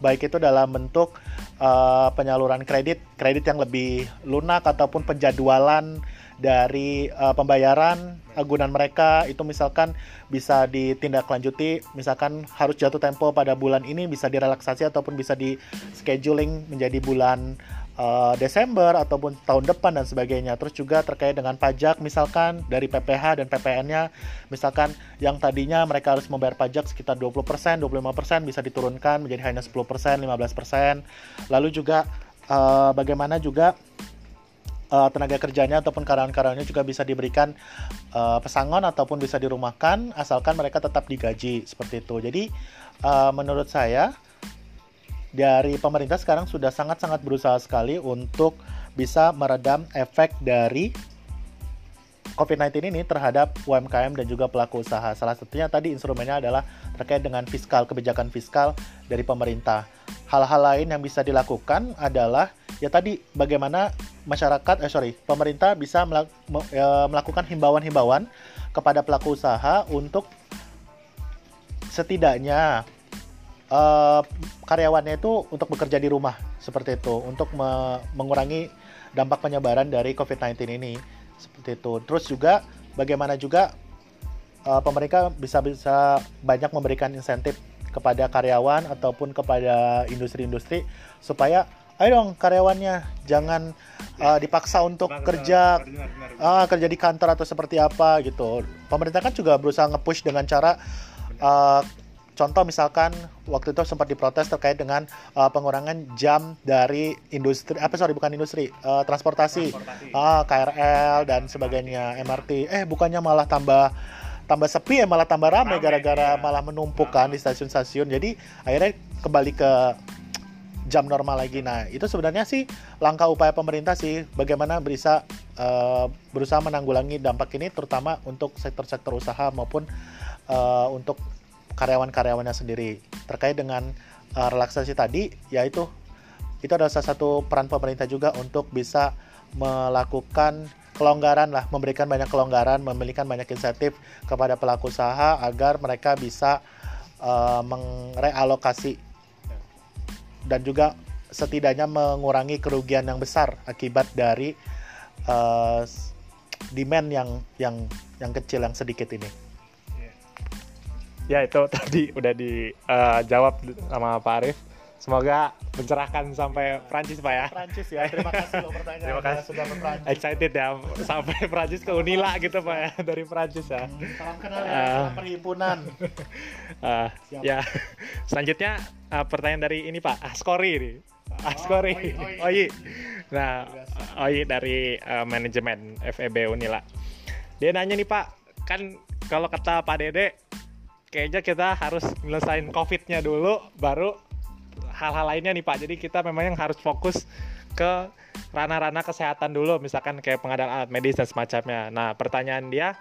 baik itu dalam bentuk uh, penyaluran kredit, kredit yang lebih lunak ataupun penjadwalan dari uh, pembayaran agunan mereka itu misalkan bisa ditindaklanjuti misalkan harus jatuh tempo pada bulan ini bisa direlaksasi ataupun bisa di scheduling menjadi bulan uh, Desember ataupun tahun depan dan sebagainya. Terus juga terkait dengan pajak misalkan dari PPH dan PPN-nya misalkan yang tadinya mereka harus membayar pajak sekitar 20%, 25% bisa diturunkan menjadi hanya 10%, 15%. Lalu juga uh, bagaimana juga uh, tenaga kerjanya ataupun karyawan-karyawannya juga bisa diberikan uh, pesangon ataupun bisa dirumahkan asalkan mereka tetap digaji seperti itu. Jadi uh, menurut saya dari pemerintah sekarang sudah sangat-sangat berusaha sekali untuk bisa meredam efek dari COVID-19 ini terhadap UMKM dan juga pelaku usaha. Salah satunya tadi instrumennya adalah terkait dengan fiskal, kebijakan fiskal dari pemerintah. Hal-hal lain yang bisa dilakukan adalah ya tadi bagaimana masyarakat, eh sorry, pemerintah bisa ya, melakukan himbauan-himbauan kepada pelaku usaha untuk setidaknya uh, karyawannya itu untuk bekerja di rumah seperti itu untuk me mengurangi dampak penyebaran dari COVID-19 ini seperti itu. Terus juga bagaimana juga uh, pemerintah bisa bisa banyak memberikan insentif kepada karyawan ataupun kepada industri-industri supaya ayo dong karyawannya jangan uh, dipaksa untuk benar, kerja benar, benar, benar. Uh, kerja di kantor atau seperti apa gitu. Pemerintah kan juga berusaha nge-push dengan cara uh, Contoh misalkan waktu itu sempat diprotes terkait dengan uh, pengurangan jam dari industri apa sorry bukan industri uh, transportasi, transportasi. Uh, KRL dan sebagainya MRT. Eh bukannya malah tambah tambah sepi ya malah tambah ramai gara-gara ya. malah menumpuk kan di stasiun-stasiun. Jadi akhirnya kembali ke jam normal lagi. Nah, itu sebenarnya sih langkah upaya pemerintah sih bagaimana bisa uh, berusaha menanggulangi dampak ini terutama untuk sektor-sektor usaha maupun uh, untuk karyawan-karyawannya sendiri terkait dengan uh, relaksasi tadi yaitu itu adalah salah satu peran pemerintah juga untuk bisa melakukan kelonggaran lah, memberikan banyak kelonggaran, memberikan banyak insentif kepada pelaku usaha agar mereka bisa uh, merealokasi dan juga setidaknya mengurangi kerugian yang besar akibat dari uh, demand yang yang yang kecil yang sedikit ini. Ya itu tadi udah dijawab uh, sama Pak Arif Semoga mencerahkan sampai Prancis Pak ya. Prancis ya. Terima kasih loh pertanyaan. Terima kasih sudah Prancis. Excited ya sampai Prancis ke Unila gitu Pak ya dari Prancis ya. Hmm, salam kenal ya uh, perhimpunan. Uh, ya. Selanjutnya uh, pertanyaan dari ini Pak Askori ini. Askori. Oh, Oyi, Oyi. Nah, Oyi dari uh, manajemen FEB Unila. Dia nanya nih Pak, kan kalau kata Pak Dede kayaknya kita harus nyelesain COVID-nya dulu baru hal-hal lainnya nih Pak. Jadi kita memang yang harus fokus ke ranah-ranah kesehatan dulu, misalkan kayak pengadaan alat medis dan semacamnya. Nah, pertanyaan dia,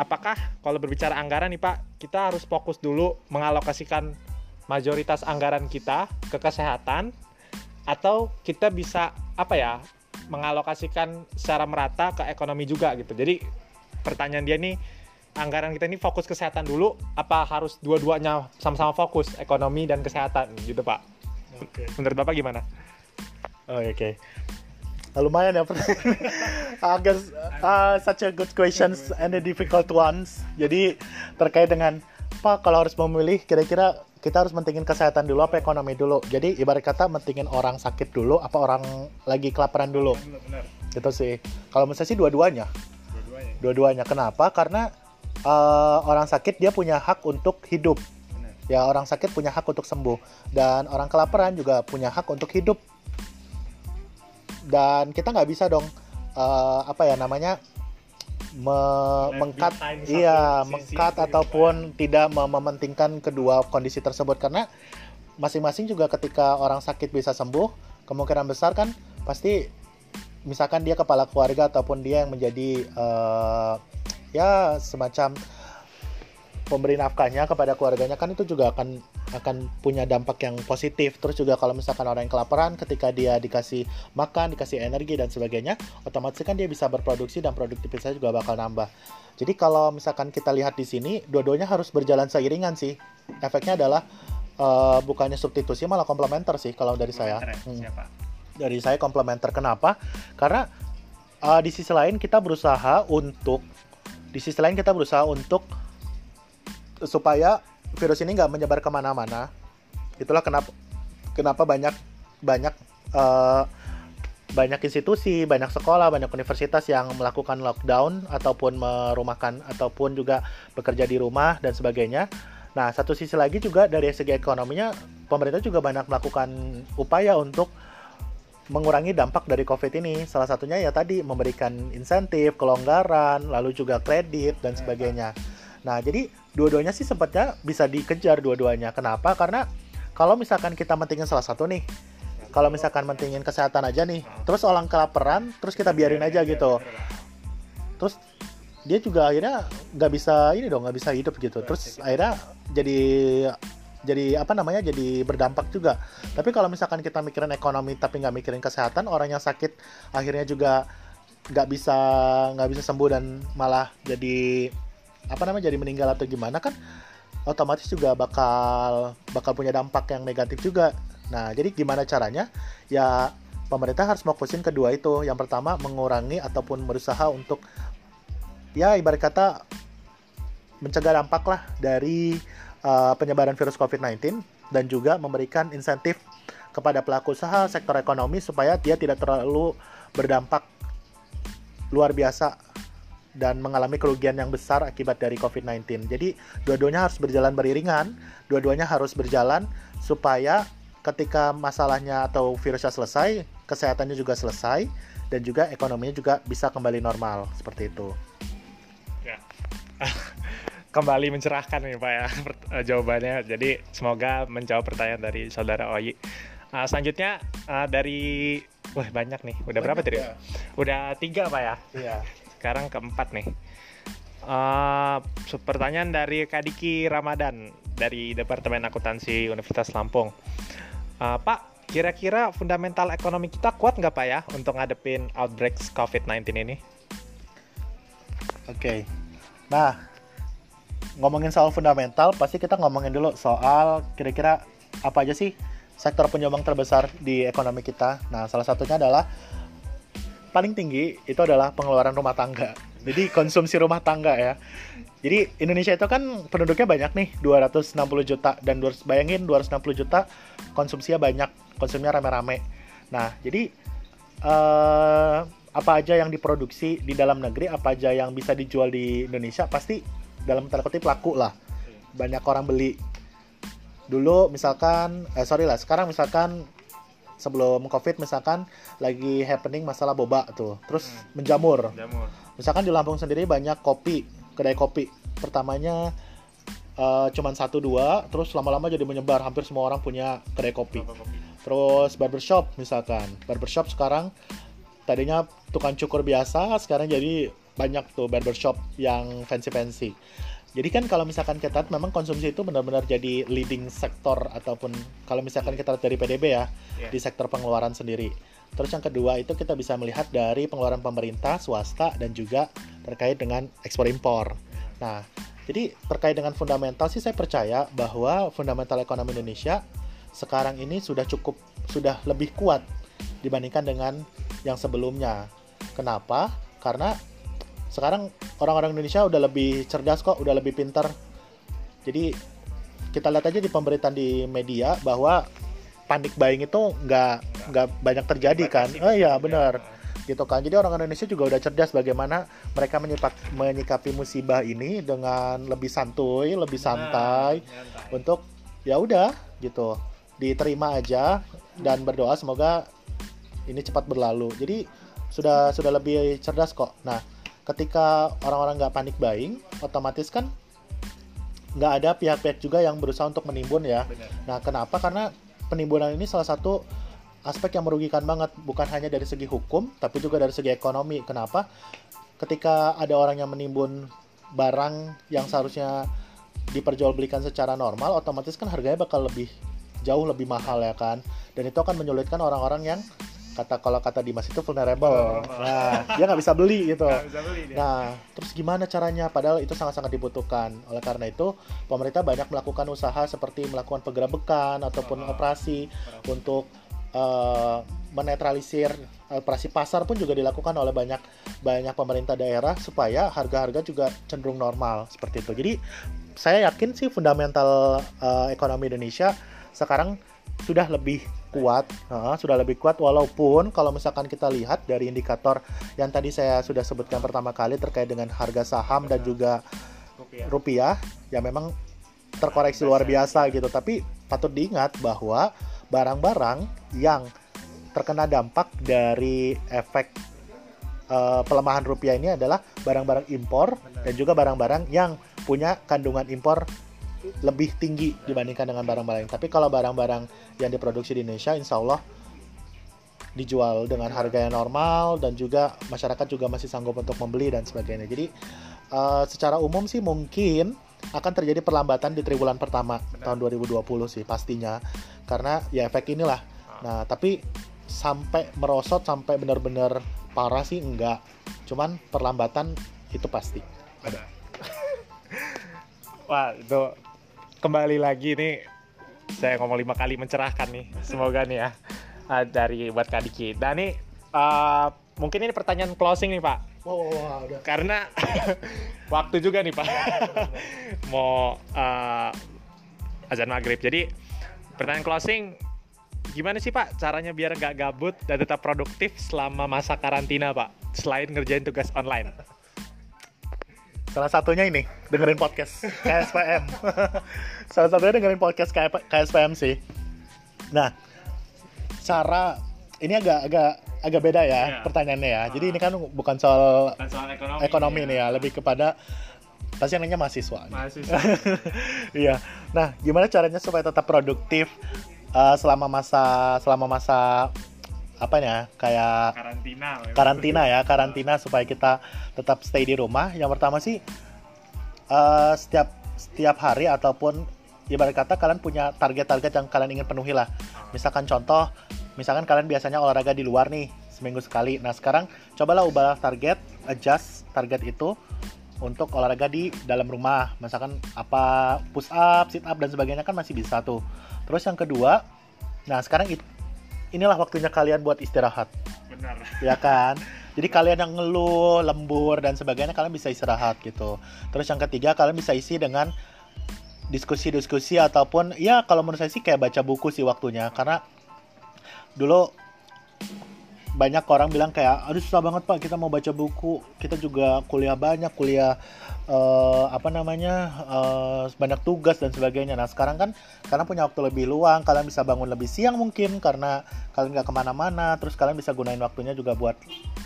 apakah kalau berbicara anggaran nih Pak, kita harus fokus dulu mengalokasikan mayoritas anggaran kita ke kesehatan, atau kita bisa apa ya mengalokasikan secara merata ke ekonomi juga gitu. Jadi pertanyaan dia nih anggaran kita ini fokus kesehatan dulu apa harus dua-duanya sama-sama fokus ekonomi dan kesehatan gitu pak. Okay. menurut bapak gimana? Oh, oke. Okay. Lumayan ya agak uh, such a good questions and a difficult ones. Jadi terkait dengan apa kalau harus memilih kira-kira kita harus mentingin kesehatan dulu apa ekonomi dulu? Jadi ibarat kata mentingin orang sakit dulu apa orang lagi kelaparan dulu? Benar, gitu sih. Kalau misalnya sih dua-duanya. Dua-duanya. Kenapa? Karena uh, orang sakit dia punya hak untuk hidup. Ya orang sakit punya hak untuk sembuh dan orang kelaparan juga punya hak untuk hidup. Dan kita nggak bisa dong uh, apa ya namanya me mengkat iya mengkat gitu ataupun ya. tidak mementingkan kedua kondisi tersebut karena masing-masing juga ketika orang sakit bisa sembuh kemungkinan besar kan pasti misalkan dia kepala keluarga ataupun dia yang menjadi uh, ya semacam pemberi nafkahnya kepada keluarganya kan itu juga akan akan punya dampak yang positif. Terus juga kalau misalkan orang yang kelaparan ketika dia dikasih makan dikasih energi dan sebagainya otomatis kan dia bisa berproduksi dan produktivitasnya juga bakal nambah. Jadi kalau misalkan kita lihat di sini dua-duanya harus berjalan seiringan sih. Efeknya adalah uh, bukannya substitusi malah komplementer sih kalau dari saya. Ya? hmm. dari saya komplementer. Kenapa? Karena uh, di sisi lain kita berusaha untuk di sisi lain kita berusaha untuk supaya virus ini nggak menyebar ke mana-mana itulah kenapa kenapa banyak banyak uh, banyak institusi, banyak sekolah, banyak universitas yang melakukan lockdown ataupun merumahkan ataupun juga bekerja di rumah dan sebagainya. Nah, satu sisi lagi juga dari segi ekonominya, pemerintah juga banyak melakukan upaya untuk mengurangi dampak dari COVID ini. Salah satunya ya tadi memberikan insentif, kelonggaran, lalu juga kredit dan sebagainya. Nah, jadi dua-duanya sih sempatnya bisa dikejar dua-duanya. Kenapa? Karena kalau misalkan kita mentingin salah satu nih, kalau misalkan mentingin kesehatan aja nih, terus orang kelaparan, terus kita biarin aja gitu. Terus dia juga akhirnya nggak bisa ini dong, nggak bisa hidup gitu. Terus akhirnya jadi jadi apa namanya jadi berdampak juga. Tapi kalau misalkan kita mikirin ekonomi tapi nggak mikirin kesehatan orang yang sakit akhirnya juga nggak bisa nggak bisa sembuh dan malah jadi apa namanya jadi meninggal atau gimana kan otomatis juga bakal bakal punya dampak yang negatif juga. Nah jadi gimana caranya? Ya pemerintah harus fokusin kedua itu. Yang pertama mengurangi ataupun berusaha untuk ya ibarat kata mencegah dampak lah dari uh, penyebaran virus COVID-19 dan juga memberikan insentif kepada pelaku usaha sektor ekonomi supaya dia tidak terlalu berdampak luar biasa dan mengalami kerugian yang besar akibat dari COVID-19. Jadi, dua-duanya harus berjalan beriringan, dua-duanya harus berjalan supaya ketika masalahnya atau virusnya selesai, kesehatannya juga selesai dan juga ekonominya juga bisa kembali normal seperti itu. Ya. kembali mencerahkan nih Pak ya eh, jawabannya. Jadi semoga menjawab pertanyaan dari saudara Oyi. Uh, selanjutnya uh, dari wah banyak nih. Udah banyak berapa tadi? Ya. Udah tiga Pak ya. Iya. Sekarang keempat nih. Uh, pertanyaan dari Kadiki Ramadan. dari Departemen Akuntansi Universitas Lampung. Uh, Pak, kira-kira fundamental ekonomi kita kuat nggak Pak ya untuk ngadepin outbreak COVID-19 ini? Oke. Okay. Nah, ngomongin soal fundamental, pasti kita ngomongin dulu soal kira-kira apa aja sih sektor penyumbang terbesar di ekonomi kita. Nah, salah satunya adalah paling tinggi itu adalah pengeluaran rumah tangga. Jadi konsumsi rumah tangga ya. Jadi Indonesia itu kan penduduknya banyak nih, 260 juta dan bayangin 260 juta konsumsinya banyak, konsumsinya rame-rame. Nah, jadi uh, apa aja yang diproduksi di dalam negeri, apa aja yang bisa dijual di Indonesia pasti dalam tanda kutip laku lah. Banyak orang beli. Dulu misalkan eh sorry lah, sekarang misalkan sebelum covid misalkan lagi happening masalah boba tuh terus hmm. menjamur Jamur. misalkan di Lampung sendiri banyak kopi kedai kopi pertamanya uh, cuman satu dua terus lama-lama jadi menyebar hampir semua orang punya kedai kopi. kopi terus barbershop misalkan barbershop sekarang tadinya tukang cukur biasa sekarang jadi banyak tuh barbershop yang fancy-fancy jadi kan kalau misalkan kita memang konsumsi itu benar-benar jadi leading sektor ataupun kalau misalkan kita lihat dari PDB ya yeah. di sektor pengeluaran sendiri. Terus yang kedua itu kita bisa melihat dari pengeluaran pemerintah, swasta dan juga terkait dengan ekspor impor. Nah, jadi terkait dengan fundamental sih saya percaya bahwa fundamental ekonomi Indonesia sekarang ini sudah cukup sudah lebih kuat dibandingkan dengan yang sebelumnya. Kenapa? Karena sekarang orang-orang Indonesia udah lebih cerdas kok, udah lebih pintar. Jadi kita lihat aja di pemberitaan di media bahwa panik buying itu nggak nggak banyak terjadi kan? Oh iya benar. Gitu kan. Jadi orang Indonesia juga udah cerdas bagaimana mereka menyikapi, menyikapi musibah ini dengan lebih santuy, lebih santai nah, untuk ya udah gitu. Diterima aja dan berdoa semoga ini cepat berlalu. Jadi sudah sudah lebih cerdas kok. Nah, ketika orang-orang nggak panik buying, otomatis kan nggak ada pihak-pihak juga yang berusaha untuk menimbun ya. Benar. Nah, kenapa? Karena penimbunan ini salah satu aspek yang merugikan banget, bukan hanya dari segi hukum, tapi juga dari segi ekonomi. Kenapa? Ketika ada orang yang menimbun barang yang seharusnya diperjualbelikan secara normal, otomatis kan harganya bakal lebih jauh lebih mahal ya kan. Dan itu akan menyulitkan orang-orang yang kata kalau kata Dimas itu vulnerable. Oh, nah, dia nggak bisa beli gitu. bisa beli dia. Nah, terus gimana caranya? Padahal itu sangat-sangat dibutuhkan. Oleh karena itu, pemerintah banyak melakukan usaha seperti melakukan penggerebekan ataupun oh, operasi oh. untuk uh, menetralisir operasi pasar pun juga dilakukan oleh banyak banyak pemerintah daerah supaya harga-harga juga cenderung normal seperti itu. Jadi saya yakin sih fundamental uh, ekonomi Indonesia sekarang sudah lebih kuat, uh, sudah lebih kuat walaupun kalau misalkan kita lihat dari indikator yang tadi saya sudah sebutkan pertama kali terkait dengan harga saham dan juga rupiah, rupiah ya memang terkoreksi luar biasa. gitu. Tapi patut diingat bahwa barang-barang yang terkena dampak dari efek uh, pelemahan rupiah ini adalah barang-barang impor dan juga barang-barang yang punya kandungan impor lebih tinggi dibandingkan dengan barang-barang Tapi kalau barang-barang yang diproduksi di Indonesia, insya Allah dijual dengan harga yang normal dan juga masyarakat juga masih sanggup untuk membeli dan sebagainya. Jadi uh, secara umum sih mungkin akan terjadi perlambatan di triwulan pertama Benar. tahun 2020 sih pastinya karena ya efek inilah. Ah. Nah tapi sampai merosot sampai benar-benar parah sih enggak. Cuman perlambatan itu pasti ada. Wah itu kembali lagi nih. Saya ngomong lima kali mencerahkan nih. Semoga nih ya uh, dari buat Kak Diki. Dan nih uh, mungkin ini pertanyaan closing nih Pak. Wow, wow, udah. karena waktu juga nih Pak. Mau uh, azan maghrib. Jadi pertanyaan closing gimana sih Pak caranya biar gak gabut dan tetap produktif selama masa karantina Pak? Selain ngerjain tugas online Salah satunya ini, dengerin podcast KSPM. Salah satunya dengerin podcast KSPM sih. Nah, cara ini agak agak agak beda ya yeah. pertanyaannya ya. Jadi ini kan bukan soal, bukan soal ekonomi, ekonomi ya. nih ya, lebih kepada pasti yang nanya mahasiswa. Mahasiswa. Iya. nah, gimana caranya supaya tetap produktif uh, selama masa selama masa apa ya kayak karantina karantina ya karantina supaya kita tetap stay di rumah yang pertama sih uh, setiap setiap hari ataupun ibarat kata kalian punya target-target yang kalian ingin penuhi lah. Misalkan contoh, misalkan kalian biasanya olahraga di luar nih seminggu sekali. Nah sekarang cobalah ubah target, adjust target itu untuk olahraga di dalam rumah. Misalkan apa push up, sit up dan sebagainya kan masih bisa tuh. Terus yang kedua, nah sekarang it, inilah waktunya kalian buat istirahat. Benar. Ya kan? Jadi kalian yang ngeluh, lembur dan sebagainya kalian bisa istirahat gitu. Terus yang ketiga kalian bisa isi dengan diskusi-diskusi ataupun ya kalau menurut saya sih kayak baca buku sih waktunya karena dulu banyak orang bilang kayak aduh susah banget pak kita mau baca buku. Kita juga kuliah banyak kuliah uh, apa namanya uh, banyak tugas dan sebagainya. Nah sekarang kan kalian punya waktu lebih luang kalian bisa bangun lebih siang mungkin karena kalian nggak ke mana-mana terus kalian bisa gunain waktunya juga buat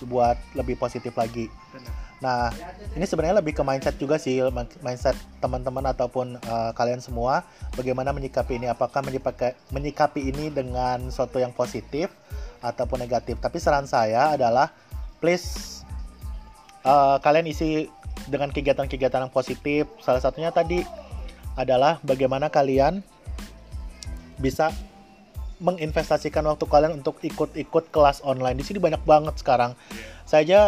buat lebih positif lagi. Nah ini sebenarnya lebih ke mindset juga sih mindset teman-teman ataupun uh, kalian semua bagaimana menyikapi ini apakah menyikapi menyikapi ini dengan sesuatu yang positif ataupun negatif. Tapi saran saya adalah please uh, kalian isi dengan kegiatan-kegiatan yang positif. Salah satunya tadi adalah bagaimana kalian bisa menginvestasikan waktu kalian untuk ikut-ikut kelas online. Di sini banyak banget sekarang. Saya aja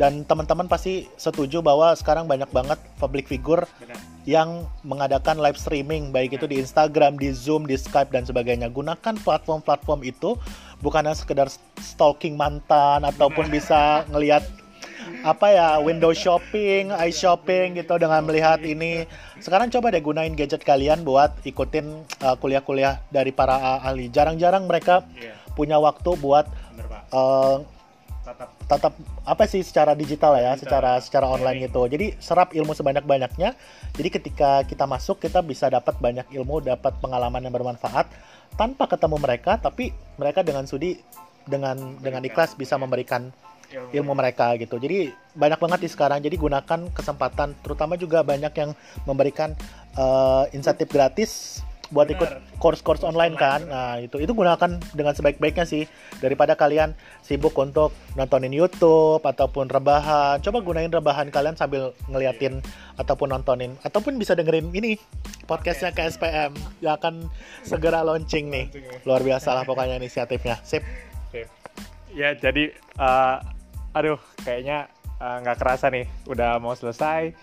dan teman-teman pasti setuju bahwa sekarang banyak banget public figure Benar. yang mengadakan live streaming baik itu di Instagram, di Zoom, di Skype dan sebagainya. Gunakan platform-platform itu bukan hanya sekedar stalking mantan ataupun bisa ngelihat apa ya window shopping, eye shopping gitu dengan melihat ini. Sekarang coba deh gunain gadget kalian buat ikutin uh, kuliah-kuliah dari para ahli. Jarang-jarang mereka yeah. punya waktu buat uh, tatap tatap apa sih secara digital ya, digital. secara secara online gitu. Jadi serap ilmu sebanyak-banyaknya. Jadi ketika kita masuk kita bisa dapat banyak ilmu, dapat pengalaman yang bermanfaat tanpa ketemu mereka, tapi mereka dengan sudi dengan dengan ikhlas bisa memberikan ilmu mereka gitu. Jadi banyak banget di sekarang. Jadi gunakan kesempatan, terutama juga banyak yang memberikan uh, insentif gratis buat Bener. ikut course-course online kan. Nah, itu itu gunakan dengan sebaik-baiknya sih daripada kalian sibuk untuk nontonin YouTube ataupun rebahan. Coba gunain rebahan kalian sambil ngeliatin ataupun nontonin ataupun bisa dengerin ini podcastnya KSPM yang akan segera launching nih. Luar biasa lah pokoknya inisiatifnya. Sip. Sip. Ya, jadi uh, aduh kayaknya eh, nggak uh, kerasa nih udah mau selesai.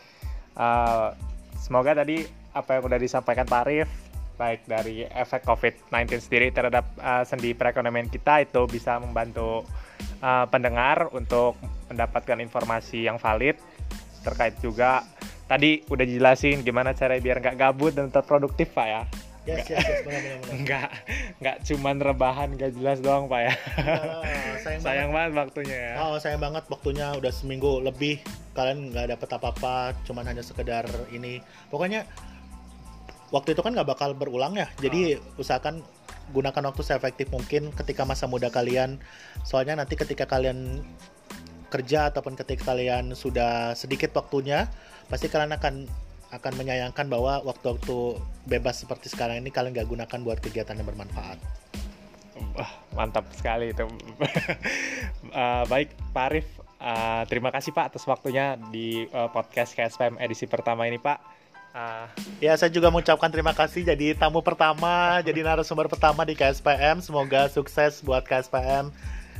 Uh, semoga tadi apa yang udah disampaikan Pak Arif baik dari efek COVID-19 sendiri terhadap uh, sendi perekonomian kita itu bisa membantu uh, pendengar untuk mendapatkan informasi yang valid terkait juga tadi udah jelasin gimana cara biar nggak gabut dan tetap produktif pak ya Yes, yes, yes, benar, benar, benar. Enggak, enggak cuman rebahan gak jelas doang pak ya. Oh, sayang, sayang banget. banget waktunya ya. Oh, sayang banget waktunya udah seminggu lebih kalian nggak dapet apa-apa, cuman hanya sekedar ini. Pokoknya waktu itu kan nggak bakal berulang ya jadi oh. usahakan gunakan waktu seefektif mungkin ketika masa muda kalian soalnya nanti ketika kalian kerja ataupun ketika kalian sudah sedikit waktunya pasti kalian akan akan menyayangkan bahwa waktu-waktu bebas seperti sekarang ini kalian nggak gunakan buat kegiatan yang bermanfaat. Wah, mantap sekali itu. uh, baik, Pak Arif, uh, terima kasih Pak atas waktunya di uh, podcast KSPM edisi pertama ini Pak. Uh, ya saya juga mengucapkan terima kasih jadi tamu pertama, jadi narasumber pertama di KSPM. Semoga sukses buat KSPM.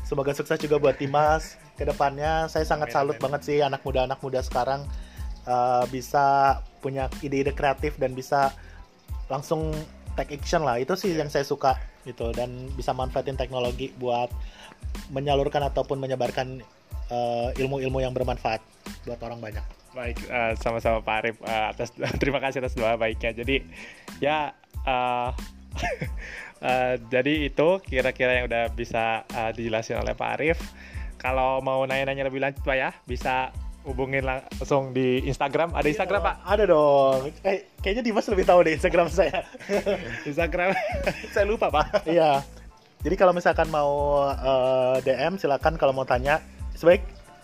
Semoga sukses juga buat Dimas ke depannya. Saya sangat salut amin. banget sih anak muda-anak muda sekarang uh, bisa punya ide-ide kreatif dan bisa langsung take action lah. Itu sih yeah. yang saya suka gitu dan bisa manfaatin teknologi buat menyalurkan ataupun menyebarkan uh, ilmu-ilmu yang bermanfaat buat orang banyak. Baik, uh, sama-sama Pak Arif uh, atas terima kasih atas doa baiknya. Jadi ya uh, uh, jadi itu kira-kira yang udah bisa uh, dijelasin oleh Pak Arif. Kalau mau nanya-nanya lebih lanjut Pak ya, bisa hubungin langsung di Instagram. Ada Instagram Pak? Ada dong. Eh, kayaknya Dimas lebih tahu deh Instagram saya. Instagram. saya lupa Pak. Iya. Jadi kalau misalkan mau uh, DM silakan kalau mau tanya. Sebaik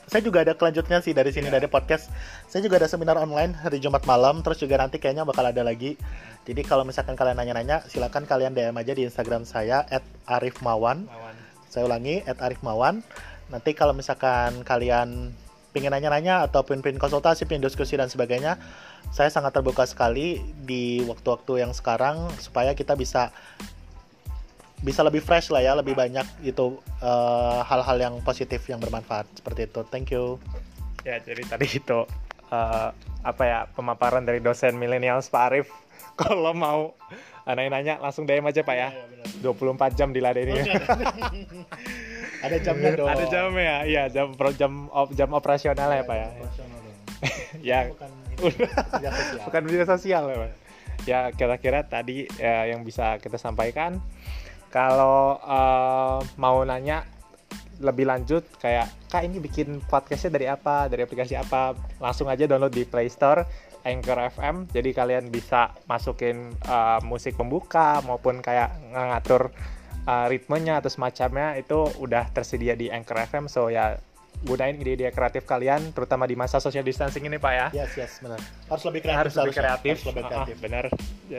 saya juga ada kelanjutnya sih dari sini yeah. dari podcast. Saya juga ada seminar online hari Jumat malam, terus juga nanti kayaknya bakal ada lagi. Jadi kalau misalkan kalian nanya-nanya, silakan kalian DM aja di Instagram saya @arifmawan. Mawan. Saya ulangi @arifmawan. Nanti kalau misalkan kalian pengen nanya-nanya ataupun pengen konsultasi, pengen diskusi dan sebagainya, saya sangat terbuka sekali di waktu-waktu yang sekarang supaya kita bisa bisa lebih fresh lah ya, lebih banyak itu eh, hal-hal yang positif yang bermanfaat seperti itu. Thank you. Ya, jadi tadi itu uh, apa ya pemaparan dari dosen milenials Pak Arif. Kalau mau nanya-nanya langsung DM aja Pak ya. 24 jam diladeni ya. Ada jamnya dong. Ada jamnya ya. Iya, jam pro jam op, jam operasional ya Pak ya. ya, Bukan bukan media sosial ya Pak. Ya, kira-kira tadi ya, yang bisa kita sampaikan kalau eh, mau nanya lebih lanjut kayak kak ini bikin podcastnya dari apa? Dari aplikasi apa? Langsung aja download di Play Store Anchor FM jadi kalian bisa masukin uh, musik pembuka maupun kayak ngatur uh, ritmenya atau semacamnya itu udah tersedia di Anchor FM so ya gunain ide-ide kreatif kalian terutama di masa social distancing ini pak ya Yes, yes, benar. Harus lebih kreatif. harus lebih kreatif, Harus lebih kreatif. ah, benar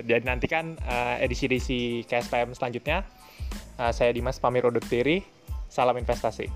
dan nantikan uh, edisi-edisi KSPM selanjutnya Uh, saya Dimas pamir undur diri salam investasi